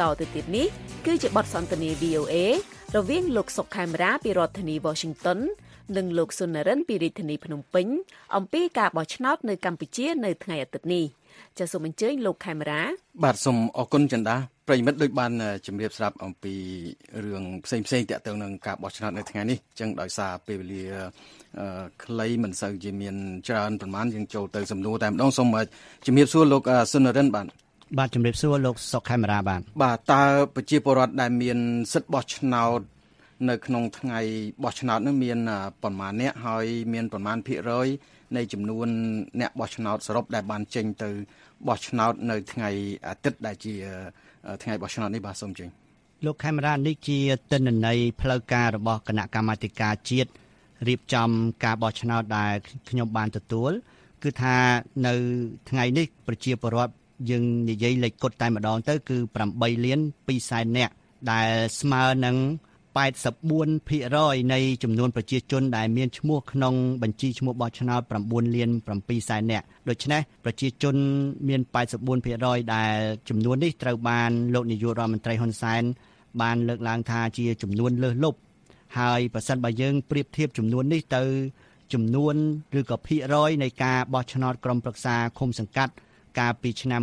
បន្តទៅទៀតនេះគឺជាបទសន្ទនា VOA រវាងលោកសុកខេមរាពីរដ្ឋធានី Washington និងលោកសុននរិនពីរាជធានីភ្នំពេញអំពីការបោះឆ្នោតនៅកម្ពុជានៅថ្ងៃអាទិត្យនេះចាសសូមអញ្ជើញលោកខេមរាបាទសូមអរគុណចន្ទាប្រិមិត្តដូចបានជម្រាបស្រាប់អំពីរឿងផ្សេងផ្សេងតាក់ទងនឹងការបោះឆ្នោតនៅថ្ងៃនេះចឹងដោយសារពេលវេលាខ្លីមិនសូវជាមានច្រើនប្រហែលយើងចូលទៅសំណួរតែម្ដងសូមជំរាបសួរលោកសុននរិនបាទ បាទជំរាបសួរលោកសុកខេមរាបាទបាទតើប្រជាពលរដ្ឋដែលមានសិទ្ធិបោះឆ្នោតនៅក្នុងថ្ងៃបោះឆ្នោតនោះមានប្រមាណអ្នកហើយមានប្រមាណភាគរយនៃចំនួនអ្នកបោះឆ្នោតសរុបដែលបានចេញទៅបោះឆ្នោតនៅថ្ងៃអាទិត្យដែលជាថ្ងៃបោះឆ្នោតនេះបាទសូមជើញលោកខេមរានេះជាទិន្នន័យផ្លូវការរបស់គណៈកម្មាធិការជាតិរៀបចំការបោះឆ្នោតដែលខ្ញុំបានទទួលគឺថានៅថ្ងៃនេះប្រជាពលរដ្ឋ យើងនិយាយលេខគត់តែម្ដងទៅគឺ8លាន2សែននាក់ដែលស្មើនឹង84%នៃចំនួនប្រជាជនដែលមានឈ្មោះក្នុងបញ្ជីឈ្មោះបោះឆ្នោត9លាន7សែននាក់ដូច្នេះប្រជាជនមាន84%ដែលចំនួននេះត្រូវបានលោកនាយករដ្ឋមន្ត្រីហ៊ុនសែនបានលើកឡើងថាជាចំនួនលើសលប់ហើយប្រសិនបើយើងប្រៀបធៀបចំនួននេះទៅចំនួនឬក៏ភាគរយនៃការបោះឆ្នោតក្រុមប្រឹក្សាឃុំសង្កាត់ កាលពីឆ្នាំ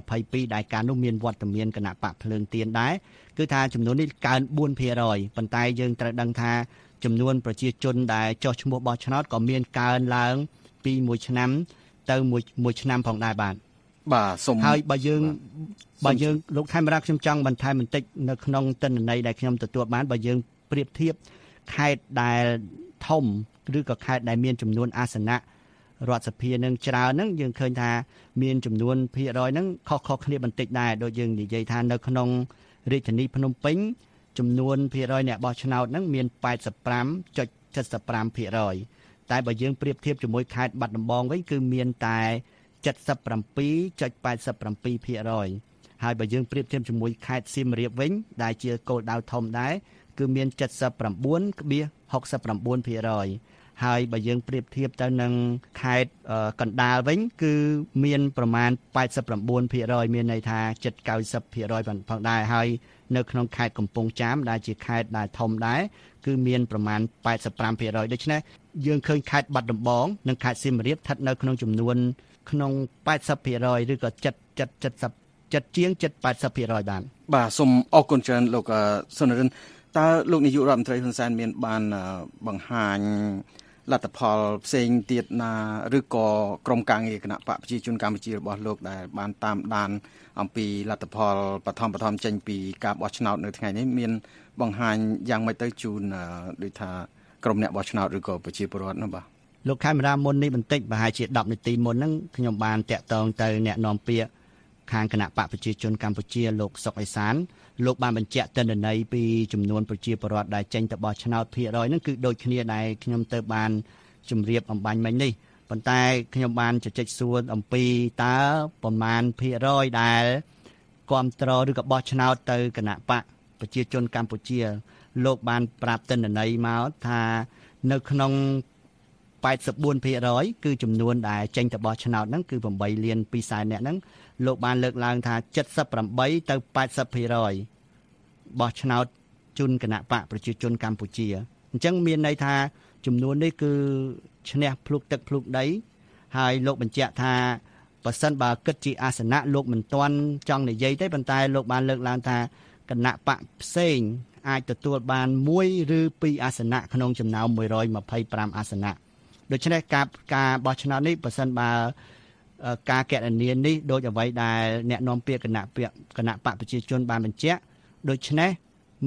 2022ដែលការនោះមានវត្តមានគណៈបកភ្លើងទៀនដែរគឺថាចំនួននេះកើន4%ប៉ុន្តែយើងត្រូវដឹងថាចំនួនប្រជាជនដែលចុះឈ្មោះបោះឆ្នោតក៏មានកើនឡើងពីមួយឆ្នាំទៅមួយមួយឆ្នាំផងដែរបាទបាទសូមហើយបើយើងបើយើងលោកខេមរាខ្ញុំចង់បន្ថែមបន្តិចនៅក្នុងទិន្នន័យដែលខ្ញុំទទួលបានបើយើងប្រៀបធៀបខេត្តដែលធំឬក៏ខេត្តដែលមានចំនួនអាសនៈ រដ្ឋសភានឹងច្រើនហ្នឹងយើងឃើញថាមានចំនួនភាគរយហ្នឹងខុសៗគ្នាបន្តិចដែរដូចយើងនិយាយថានៅក្នុងរាជធានីភ្នំពេញចំនួនភាគរយអ្នកបោះឆ្នោតហ្នឹងមាន85.75%តែបើយើងប្រៀបធៀបជាមួយខេត្តបាត់ដំបងវិញគឺមានតែ77.87%ហើយបើយើងប្រៀបធៀបជាមួយខេត្តសៀមរាបវិញ ដែលជាគោលដៅធំដែរគឺមាន79.69% ហើយបើយើងប្រៀបធៀបទៅនឹងខេត្តកណ្ដាលវិញ គឺមានប្រមាណ89%មានន័យថាជិត90%ផងដែរហើយនៅក្នុងខេត្តកំពង់ចាមដែលជាខេត្តដែលធំដែរគឺមានប្រមាណ85%ដូច្នេះយើងឃើញខេត្តបាត់ដំបងនិងខេត្តសៀមរាបស្ថិតនៅក្នុងចំនួន ក្នុង80%ឬក៏7 70ចិត្តជាង7 80%បានបាទសូមអរគុណច្រើនលោកសុនរិនតើលោកនាយករដ្ឋមន្ត្រីហ៊ុនសែនមានបានបង្ហាញ លទ្ធផលផ្សេងទៀតណាឬក៏ក្រមការងារគណៈបកប្រជាជនកម្ពុជារបស់លោកដែលបានតាមដាន អំពីលទ្ធផលបឋមបឋមចេញពីការបោះឆ្នោតនៅថ្ងៃនេះមាន បង្ហាញយ៉ាងម៉េចទៅជូនដូចថាក្រុមអ្នកបោះឆ្នោតឬក៏ប្រជាពលរដ្ឋនោះបាទលោកខេមរាមុននេះបន្តិចប្រហែលជា10នាទីមុនហ្នឹងខ្ញុំបានតាក់ទងទៅអ្នកនាំពាក្យ ខាងគណៈបកប្រជាជនកម្ពុជាលោកសុកអេសានលោកបានបញ្ជាក់ទិន្នន័យពីចំនួនប្រជាពលរដ្ឋដែលចេញទៅបោះឆ្នោតភាគរយហ្នឹងគឺដូចគ្នាដែលខ្ញុំទៅបានជម្រាបអំបញ្ញមិញនេះប៉ុន្តែខ្ញុំបានជជែកសួរអំពីតើប្រមាណភាគរយដែលគ្រប់ត្រឬក៏បោះឆ្នោតទៅគណៈបកប្រជាជនកម្ពុជា លោកបានប្រាប់ទិន្នន័យមកថានៅក្នុង 84%គឺចំនួនដែលចេញទៅបោះឆ្នោតហ្នឹងគឺ8លាន2សែននាក់ហ្នឹងលោកបានលើកឡើងថា78ទៅ80%បោះឆ្នោតជូនគណៈបកប្រជាជនកម្ពុជាអញ្ចឹងមានន័យថាចំនួននេះគឺឈ្នះភ្លុកទឹកភ្លុកដី ហើយលោកបញ្ជាក់ថាបើសិនបើគិតជាអាសនៈលោកមិនទាន់ចង់និយាយទេប៉ុន្តែលោកបានលើកឡើងថាគណៈបកផ្សេងអាចទទួលបាន1ឬ2អាសនៈក្នុងចំណោម125អាសនៈ ដូច្នេះការការបោះឆ្នោតនេះបើសិនបើការកណនានេះដូចអ្វីដែលអ្នកនាំពាក្យគណៈពាក្យគណៈបកប្រជាជនបានបញ្ជាក់ដូច្នេះ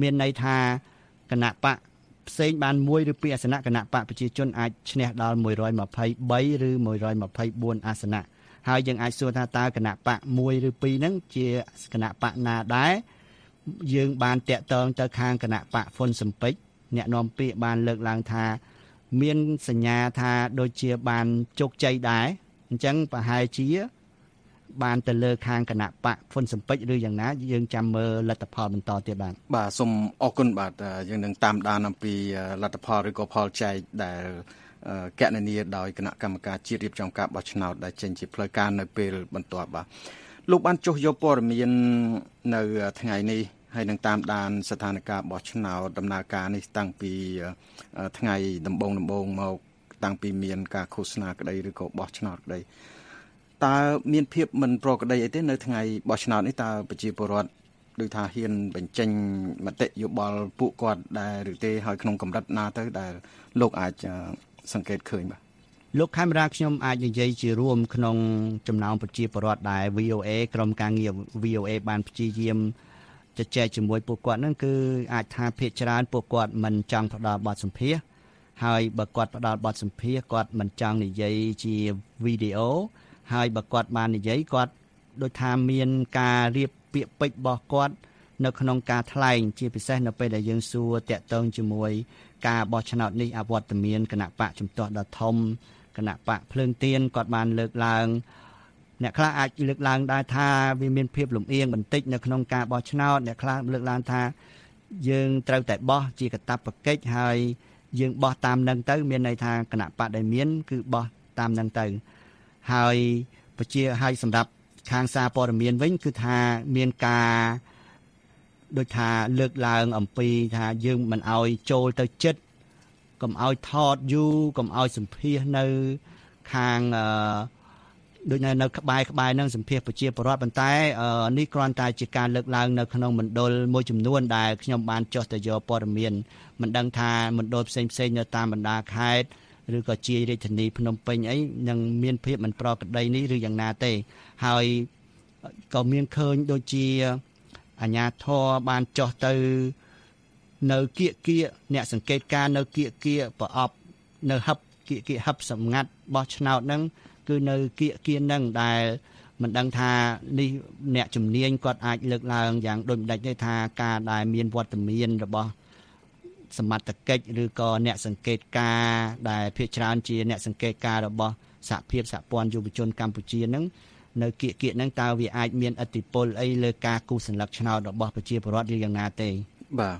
មានន័យថាគណៈបកផ្សេងបានមួយឬពីរអាសនៈគណៈបកប្រជាជនអាចឈ្នះដល់123ឬ124អាសនៈហើយយើងអាចសួរថាតើគណៈបកមួយឬពីរហ្នឹងជាគណៈបកណាដែរយើងបានតាក់ទងទៅខាងគណៈបកហ្វុនសំពេចអ្នកនាំពាក្យបានលើកឡើងថា មានសញ្ញាថាដូចជាបានជោគជ័យដែរអញ្ចឹងប្រហែលជា បានទៅលើខាងគណៈបកហ្វុនសំពេចឬយ៉ាងណាយើងចាំមើលលទ្ធផលបន្តទៀតបាទបាទសូមអរគុណបាទយើងនឹងតាមដានអំពីលទ្ធផលឬក៏ផលចែកដែលកណនីដោយគណៈកម្មការជាតិរៀបចំការបោះឆ្នោតដែលចេញជាផ្លូវការនៅពេលបន្ទាប់បាទលោកបានចុះយកព័ត៌មាននៅថ្ងៃនេះ ហើយនឹងតាមដានស្ថានភាពបោះឆ្នោតដំណើរការនេះតាំងពីថ្ងៃដំបូងដំបូងមក តាំងពីមានការឃោសនាក្តីឬក៏បោះឆ្នោតក្តីតើមានភាពមិនប្រក្រតីអីទេ នៅថ្ងៃបោះឆ្នោតនេះតើប្រជាពលរដ្ឋដូចថាហ៊ានបញ្ចេញមតិយោបល់ពួកគាត់ដែរឬទេហើយក្នុងកម្រិតណាទៅដែលលោកអាចសង្កេតឃើញបាទលោកខេមរាខ្ញុំអាចនិយាយជារួមក្នុងចំណោមប្រជាពលរដ្ឋដែល VOA ក្រុមការងារ VOA បានព្យាយាម ជជែកជាមួយពួកគាត់ហ្នឹងគឺអាចថាភាកច្រើនពួកគាត់មិនចង់ផ្ដល់បទសម្ភាសន៍ហើយបើគាត់ផ្ដល់បទសម្ភាសន៍គាត់មិនចង់និយាយជាវីដេអូហើយបើគាត់បាននិយាយគាត់ដូចថាមានការរៀបពាក្យពេចន៍របស់គាត់នៅក្នុងការថ្លែងជាពិសេសនៅពេលដែលយើងសួរតាក់ទងជាមួយការបោះឆ្នោតនេះអវត្តមានគណៈបកជំទាស់ដ៏ធំគណៈបកភ្លើងទៀនគាត់បានលើកឡើង អ្នកខ្លះអាចលើកឡើងដែរថាវាមានភាពលំអៀងបន្តិចនៅក្នុងការបោះឆ្នោតអ្នកខ្លះលើកឡើងថាយើងត្រូវតែបោះជាកតបកិច្ចហើយយើងបោះតាមនឹងទៅ មានន័យថាគណៈបកដែលមាន គឺបោះតាមនឹងទៅ ហើយពជាហើយសម្រាប់ខាងសារព័ត៌មានវិញ គឺថាមានការដូចថាលើកឡើងអំពីថាយើងមិនអោយចូលទៅចិត្តកុំអោយថតយូរកុំអោយសម្ភាសនៅខាងអឺ ដូចនៅនៅក្បែរក្បែរនឹងសម្ភាសប្រជាពលរដ្ឋប៉ុន្តែនេះគ្រាន់តែជាការលើកឡើងនៅក្នុងមណ្ឌលមួយចំនួនដែលខ្ញុំបានចុះទៅយកព័ត៌មានមិនដឹងថាមណ្ឌលផ្សេងផ្សេងនៅតាមបណ្ដាខេត្តឬក៏ជារាជធានីភ្នំពេញអីនឹងមានភាពមិនប្រក្រតីនេះឬយ៉ាងណាទេ ហើយក៏មានឃើញដូចជាអាញាធរបានចោះទៅនៅគៀកគៀកអ្នកសង្កេតការនៅគៀកគៀកប្រអប់នៅហឹបគៀកគៀកហឹបសម្ងាត់បោះឆ្នោតហ្នឹង គឺនៅគៀកគៀនហ្នឹងដែលមិនដឹងថានេះអ្នកជំនាញគាត់អាចលើកឡើងយ៉ាងដូចម្ដេចទេថាការដែលមានវត្តមានរបស់សមត្ថកិច្ចឬក៏អ្នកសង្កេតការដែលភាគច្រើនជាអ្នកសង្កេតការរបស់សហភាពសហព័ន្ធយុវជនកម្ពុជានឹងនៅគៀកគៀកហ្នឹងតើវាអាចមានអតិពលអីលើការគូសញ្ញលឹកឆ្នោតរបស់ប្រជាពលរដ្ឋឬយ៉ាងណាទេបាទ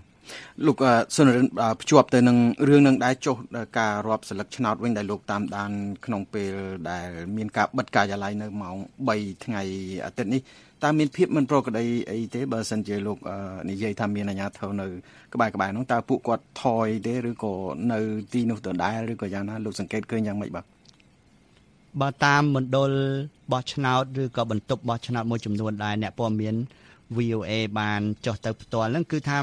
លោកសុនរិនភ្ជាប់ទៅនឹងរឿងនឹងដែរចុះការរាប់សិលឹកឆ្នោតវិញដែលលោកតាមដាន ក្នុងពេលដែល មានការបិទការិយាល័យនៅម៉ោង3ថ្ងៃអាទិត្យនេះតើមានភាពមិនប្រក្រតីអីទេបើសិនជាលោកនិយាយថាមានអាជ្ញាធរនៅក្បែរក្បែរនោះតើពួកគាត់ថយទេឬក៏នៅទីនោះដដែលឬក៏យ៉ាងណាលោកសង្កេតឃើញយ៉ាងម៉េចបាទបើតាមមណ្ឌលបោះឆ្នោតឬក៏បន្ទប់បោះឆ្នោតមួយចំនួនដែរអ្នកព័ត៌មាន VOA បានចុះទៅផ្ទាល់ហ្នឹងគឺថា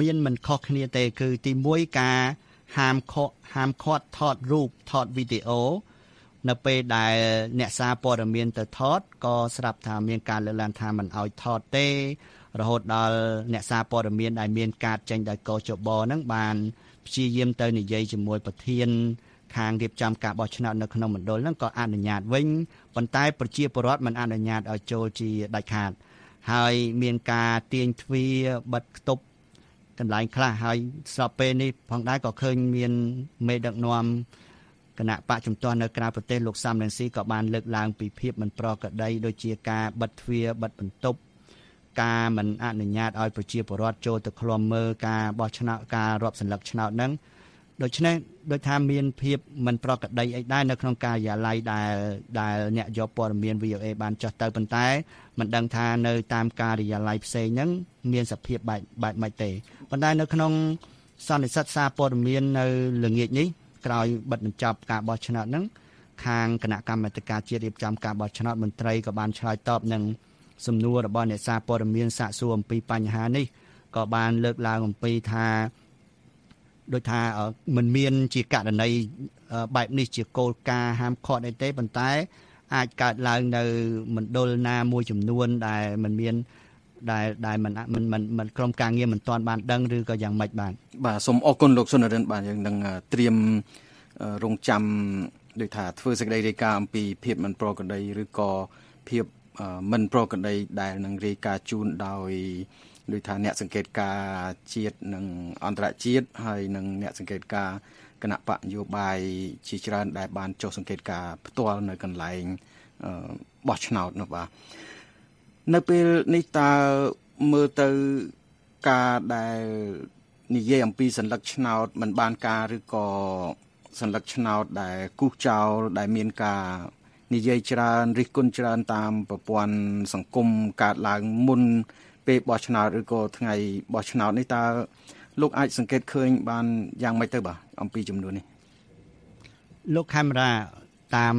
មានមិនខុសគ្នាទេគឺទី1ការហាមខកហាមឃាត់ថតរូបថតវីដេអូនៅពេលដែលអ្នកសារព័ត៌មានទៅថតក៏ស្រាប់ថាមានការលើកឡើងថាមិនអោយថតទេ រហូតដល់អ្នកសារព័ត៌មានដែលមានការចេញដោយកោចបហ្នឹងបានព្យាយាមទៅនិយាយជាមួយប្រធានខាងរៀបចំការបោះឆ្នោតនៅក្នុងមណ្ឌលហ្នឹងក៏អនុញ្ញាតវិញប៉ុន្តែប្រជាពលរដ្ឋមិនអនុញ្ញាតឲ្យចូលជាដាច់ខាត ហើយមានការទាញទ្វារបិទគប់ កន្លែងខ្លះហើយស្របពេលនេះផងដែរក៏ឃើញមានមេដឹកនាំគណៈបកជំទាស់នៅក្រៅប្រទេសលោកសំរងស៊ីក៏បានលើកឡើងពីភាពមិនប្រក្រតីដូចជាការបិទទ្វារបិទបន្ទប់ការមិនអនុញ្ញាតឲ្យប្រជាពលរដ្ឋចូលទៅឃ្លាំមើលការបោះឆ្នោតការរាប់សន្លឹកឆ្នោតហ្នឹង ដូច្នេះដូចថាមានភាពមិនប្រក្រតីអីដែរនៅក្នុងការិយាល័យដែលដែលអ្នកយកព័ត៌មាន VOA បានចោះទៅប៉ុន្តែមិនដឹងថានៅតាមការិយាល័យផ្សេងហ្នឹងមានសភាពបែបបែបម៉េចទេប៉ុន្តែនៅក្នុងសន្និសីទសារព័ត៌មាននៅល្ងាចនេះក្រោយបិទបញ្ចប់ការបោះឆ្នោតហ្នឹងខាងគណៈកម្មាធិការជាតិរៀបចំការបោះឆ្នោតមន្ត្រីក៏បានឆ្លើយតបនឹងសំណួររបស់អ្នកសារព័ត៌មានសាកសួរអំពីបញ្ហានេះក៏បានលើកឡើងអំពីថា ដូចថាมันមានជាករណីបែបនេះជាគោលការណ៍ហាមឃាត់អីទេប៉ុន្តែ អាចកើតឡើងនៅមណ្ឌលណាមួយចំនួនដែលมันមានដែលដែលมันมันมันมันក្រុមការងារមិនទាន់បានដឹងឬក៏យ៉ាងម៉េចបាទបាទសូមអរគុណលោកសុនរិនបាទយើងនឹងត្រៀមរងចាំដូចថាធ្វើសេចក្តីរាយការណ៍អំពីភាពមិនប្រក្រតីឬក៏ភាពមិនប្រក្រតីដែលនឹងរាយការណ៍ជូនដោយ ដូចថាអ្នកសង្កេតការជាតិនិងអន្តរជាតិហើយនិងអ្នកសង្កេតការគណៈបកនយោបាយជាច្រើនដែលបានចុះសង្កេតការផ្ទាល់នៅកន្លែងបោះឆ្នោតនោះបាទនៅពេលនេះតើមើលទៅការដែលនិយាយអំពីសัญลักษณ์ឆ្នោតมันបានការឬក៏សัญลักษณ์ឆ្នោតដែលគូសចោលដែលមានការ និយាយច្រើនរិះគន់ច្រើនតាមប្រព័ន្ធសង្គមកើតឡើងមុន ពេលបោះឆ្នោតឬក៏ថ្ងៃបោះឆ្នោតនេះតើលោកអាចសង្កេតឃើញបានយ៉ាងម៉េចទៅបាទអំពីចំនួននេះលោកខេមរាតាម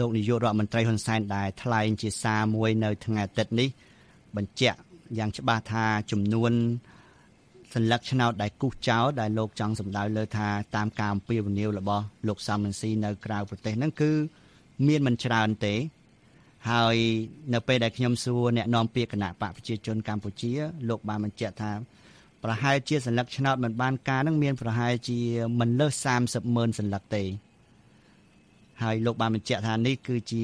លោកនាយករដ្ឋមន្ត្រីហ៊ុនសែនដែលថ្លែងជាសារមួយនៅថ្ងៃអាទិត្យនេះ បញ្ជាក់យ៉ាងច្បាស់ថាចំនួនសញ្ញាឆ្នោតដែលគូសចោលដែលលោកចង់សម្ដៅលើថាតាមការអំពាវនាវរបស់លោកសំរងស៊ីនៅក្រៅប្រទេសហ្នឹងគឺ មានមិនច្រើនទេ ហើយនៅពេលដែលខ្ញុំសួរអ្នកនាំពាក្យគណៈបកប្រជាជនកម្ពុជាលោកបានបញ្ជាក់ថាប្រហែលជាសញ្ញាឆ្នោតមិនបានការនឹងមានប្រហែលជាមិនលើស30ម៉ឺនសញ្ញាទេហើយលោកបានបញ្ជាក់ថានេះគឺជា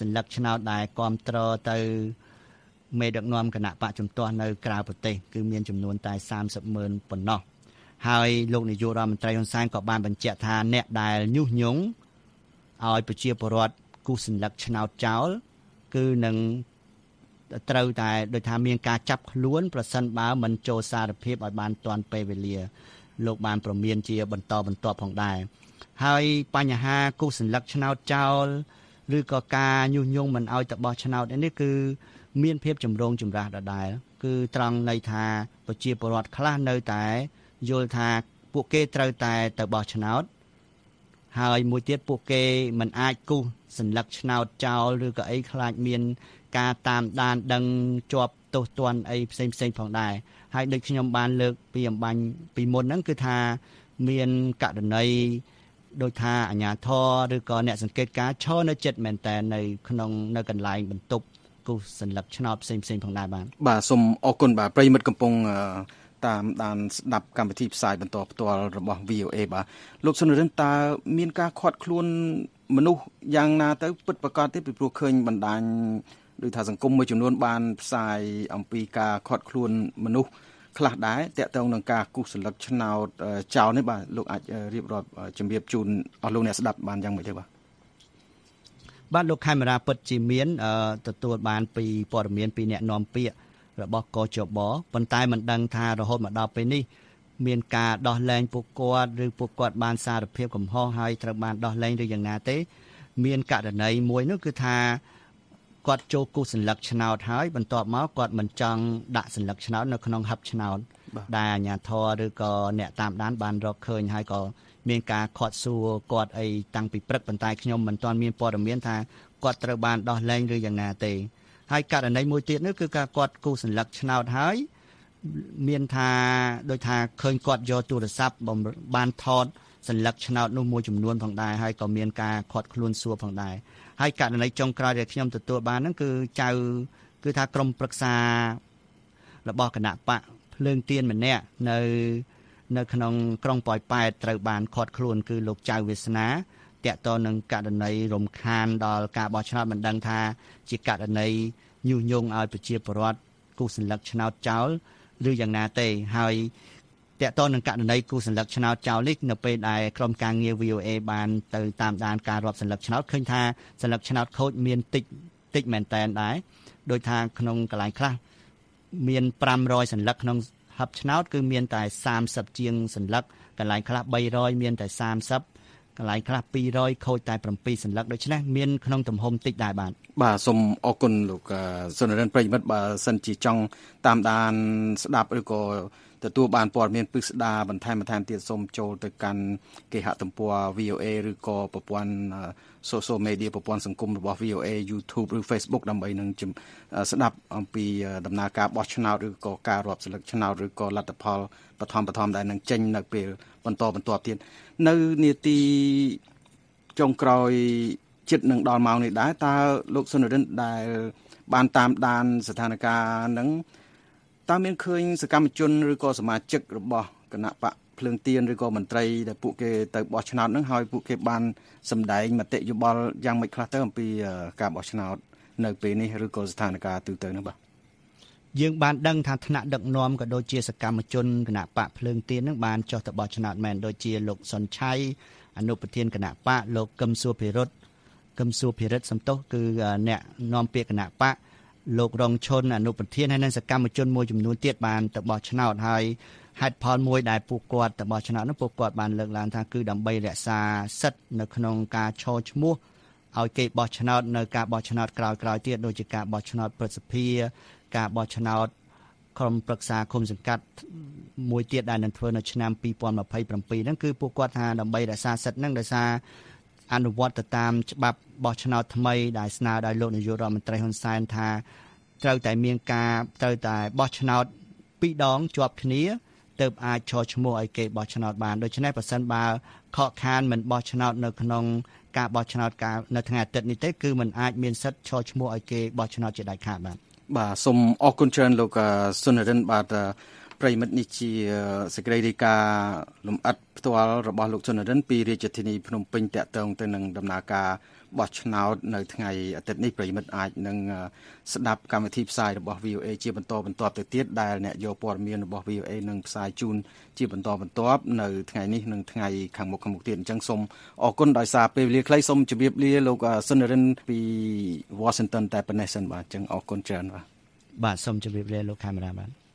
សញ្ញាឆ្នោតដែលគ្រប់គ្រងទៅមេដឹកនាំគណៈបកជំទាស់នៅក្រៅប្រទេសគឺមានចំនួនតែ30ម៉ឺនប៉ុណ្ណោះហើយលោកនាយករដ្ឋមន្ត្រីហ៊ុនសែនក៏បានបញ្ជាក់ថាអ្នកដែលញុះញង់ឲ្យប្រជាពលរដ្ឋគូសសញ្ញាឆ្នោតចោល គឺនឹងត្រូវតែដោយថាមានការចាប់ខ្លួនប្រសិនបើមិនចូលសារភាពឲ្យបានទាន់ពេលវេលា លោកបានប្រមានជាបន្តបន្ទាប់ផងដែរហើយបញ្ហាគូសសញ្ញាឆ្នោតចោលឬក៏ការញុះញង់មិនឲ្យទៅបោះឆ្នោតនេះគឺមានភាពចម្រូងចម្រាសដដែលគឺត្រង់ន័យថាប្រជាពលរដ្ឋខ្លះនៅតែយល់ថាពួកគេត្រូវតែទៅបោះឆ្នោត ហើយមួយទៀតពួកគេមិនអាចគូសសញ្ញាឆ្នោតចោលឬក៏អីខ្លាចមាន ការតាមដានដឹងជាប់ទោសទណ្ឌអីផ្សេងផ្សេងផងដែរហើយដូចខ្ញុំបានលើកពីអំបញ្ញពីមុនហ្នឹងគឺថាមានករណីដោយថាអាជ្ញាធរឬក៏អ្នកសង្កេតការឈរនៅចិត្តមែនតើនៅក្នុងនៅកន្លែងបន្ទប់គូសសញ្ញាឆ្នោតផ្សេងផ្សេងផងដែរបាទបាទសូមអរគុណបាទប្រិមិត្តកំពុង តាមដានស្ដាប់កម្មវិធីផ្សាយបន្តផ្ទាល់របស់ VOA បាទលោកសុនរិនតើមានការខាត់ខ្លួនមនុស្សយ៉ាងណាទៅពិតប្រាកដទេពីព្រោះឃើញបណ្ដាញដោយថាសង្គមមួយចំនួនបានផ្សាយអំពីការខាត់ខ្លួនមនុស្សខ្លះដែរតកតងនឹងការគូសសន្លឹកឆ្នោតចោលនេះបាទលោកអាចរៀបរាប់ជំរាបជូនអស់លោកអ្នកស្ដាប់បានយ៉ាងម៉េចទេបាទបាទលោកខេមរាពិតជាមានទទួលបានពីព័ត៌មានពីអ្នកនាំពាក្យ របស់កជបប៉ុន្តែមិនដឹងថារហូតមកដល់ពេលនេះមានការដោះលែងពួកគាត់ឬពួកគាត់បានសារភាពកំហុសហើយត្រូវបានដោះលែងឬយ៉ាងណាទេ មានករណីមួយនោះគឺថាគាត់ចូលគូសសញ្ញាឆ្នោតហើយបន្ទាប់មកគាត់មិនចង់ដាក់សញ្ញាឆ្នោតនៅក្នុងហឹបឆ្នោតដែលអាជ្ញាធរឬក៏អ្នកតាមដានបានរកឃើញហើយក៏មានការខាត់សួរគាត់អីតាំងពីព្រឹកប៉ុន្តែខ្ញុំមិនទាន់មានព័ត៌មានថាគាត់ត្រូវបានដោះលែងឬយ៉ាងណាទេ ហើយករណីមួយទៀតនោះគឺការគាត់គូសញ្ញាឆ្នោតហើយមានថាដោយថាឃើញគាត់យកទូរស័ព្ទបានថតសញ្ញាឆ្នោតនោះមួយចំនួនផងដែរហើយក៏មានការខាត់ខ្លួនសួរផងដែរហើយករណីចុងក្រោយដែលខ្ញុំទទួលបានហ្នឹងគឺចៅគឺថាក្រមប្រឹក្សារបស់គណៈបកភ្លើងទៀនម្នាក់នៅ នៅក្នុងក្រុងប៉ោយប៉ែតត្រូវបានខាត់ខ្លួនគឺលោកចៅវាសនា តកតនឹងករណីរំខានដល់ការបោះឆ្នោតមិនដឹងថា ជាករណីញុះញង់ឲ្យប្រជាពលរដ្ឋគូសញ្ញាឆ្នោតចោលឬយ៉ាងណាទេហើយតកតនឹងករណីគូសញ្ញាឆ្នោតចោលនេះនៅពេលដែលក្រុមការងារ VOA បានទៅតាមដានការរាប់សញ្ញាឆ្នោតឃើញថាសញ្ញាឆ្នោតខូចមានតិចតិចមែនតែនដែរដោយថាក្នុងកន្លែងខ្លះមាន500សញ្ញាក្នុងហឹបឆ្នោតគឺមានតែ30ជាងសញ្ញាកន្លែងខ្លះ300មានតែ30 កន្លែងខ្លះ200ខូចតែ7សញ្ញាដូច្នេះមានក្នុងទំហំតិចដែរបាទបាទសូមអរគុណលោកសុនរិនប្រិមិត្តបើសិនជាចង់តាមដានស្ដាប់ឬក៏ ទទួលបានព័ត៌មានពិស្ដារបន្ថែមបន្ថែមទៀតសូមចូលទៅកាន់គេហទំព័រ VOA ឬក៏ប្រព័ន្ធ social media ប្រព័ន្ធសង្គមរបស់ VOA YouTube ឬ Facebook ដើម្បីនឹងស្ដាប់អំពីដំណើរការបោះឆ្នោតឬក៏ការរាប់សិលឹកឆ្នោតឬក៏លទ្ធផលបឋមបឋមដែលនឹងចេញនៅពេលបន្តបន្ទាប់ទៀតនៅនាទីចុងក្រោយចិត្តនឹងដល់ម៉ោងនេះដែរតើលោកសុនរិនដែលបានតាមដានស្ថានភាពហ្នឹង តើមានឃើញសកម្មជនឬក៏សមាជិករបស់គណៈបកភ្លើងទៀនឬក៏មន្ត្រីដែលពួកគេទៅបោះឆ្នោតនឹងហើយពួកគេបានសម្ដែងមតិយោបល់យ៉ាងម៉េចខ្លះទៅអំពីការបោះឆ្នោតនៅពេលនេះឬក៏ស្ថានភាពទូទៅនោះបាទយើងបានដឹងថាថ្នាក់ដឹកនាំក៏ដូចជាសកម្មជនគណៈបកភ្លើងទៀននឹងបានចុះទៅបោះឆ្នោតមែនដូចជាលោកសុនឆៃអនុប្រធានគណៈបកលោកកឹមសុភិរិទ្ធកឹមសុភិរិទ្ធសំទោសគឺអ្នកនាំពាក្យគណៈបក លោករងឈុនអនុប្រធានហើយនិងសកម្មជនមួយចំនួនទៀតបានទៅបោះឆ្នោតហើយហេតុផលមួយដែលពួកគាត់ទៅបោះឆ្នោតនោះពួកគាត់បានលើកឡើងថាគឺដើម្បីរក្សាសិទ្ធិនៅក្នុងការឈរឈ្មោះឲ្យគេបោះឆ្នោតនៅការបោះឆ្នោតក្រោយៗទៀតដូចជាការបោះឆ្នោតប្រសិទ្ធិការបោះឆ្នោតក្រុមប្រឹក្សាគុំសង្កាត់មួយទៀតដែលនឹងធ្វើនៅឆ្នាំ2027ហ្នឹងគឺពួកគាត់ថាដើម្បីរក្សាសិទ្ធិហ្នឹងដោយសារ អនុវត្តទៅតាមច្បាប់បោះឆ្នោតថ្មីដែលស្នើដោយលោកនាយករដ្ឋមន្ត្រីហ៊ុនសែនថាត្រូវតែមានការត្រូវតែបោះឆ្នោតពីរដងជាប់គ្នាទើបអាចឈរឈ្មោះឲ្យគេបោះឆ្នោតបានដូច្នេះប្រសិនបើខកខានមិនបោះឆ្នោតនៅក្នុងការបោះឆ្នោតកាលនៅថ្ងៃអាទិត្យនេះទេគឺมันអាចមានសិទ្ធិឈរឈ្មោះឲ្យគេបោះឆ្នោតជាដាច់ខាតបាទបាទសូមអរគុណច្រើនលោកសុនរិនបាទ ប្រិមិត្តនេះជាសេចក្តីរាយការណ៍លំអិតផ្ទាល់របស់លោកសុនរិនពីរាជធានីភ្នំពេញតាក់ទងទៅនឹងដំណើរការបោះឆ្នោតនៅថ្ងៃអាទិត្យនេះប្រិមិត្តអាចនឹងស្ដាប់កម្មវិធីផ្សាយរបស់ VOA ជាបន្តបន្ទាប់ទៅទៀតដែលអ្នកយកព័ត៌មានរបស់ VOA នឹងផ្សាយជូនជាបន្តបន្ទាប់នៅថ្ងៃនេះនិងថ្ងៃខាងមុខខាងមុខទៀតអញ្ចឹងសូមអរគុណដោយសារពេលវេលាខ្លីសូមជម្រាបលាលោកសុនរិនពី Washington តែប៉ុណ្ណេះសិនបាទអញ្ចឹងអរគុណច្រើនបាទបាទសូមជម្រាបលាលោកកាមេរ៉ាបាទ